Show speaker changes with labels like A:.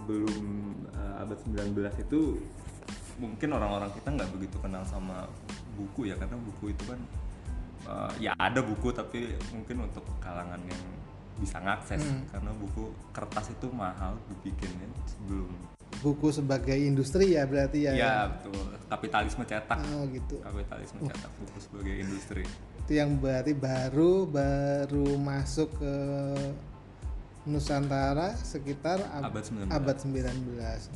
A: sebelum uh, abad 19 itu mungkin orang-orang kita nggak begitu kenal sama buku ya karena buku itu kan uh, ya ada buku tapi mungkin untuk kalangan yang bisa ngakses.
B: Hmm.
A: karena buku kertas itu mahal dibikinnya sebelum.
B: Buku sebagai industri ya berarti ya?
A: Ya betul. Kapitalisme cetak.
B: Oh gitu.
A: Kapitalisme cetak buku sebagai industri.
B: Itu yang berarti baru baru masuk ke Nusantara sekitar ab-
A: Abad 19.
B: abad 19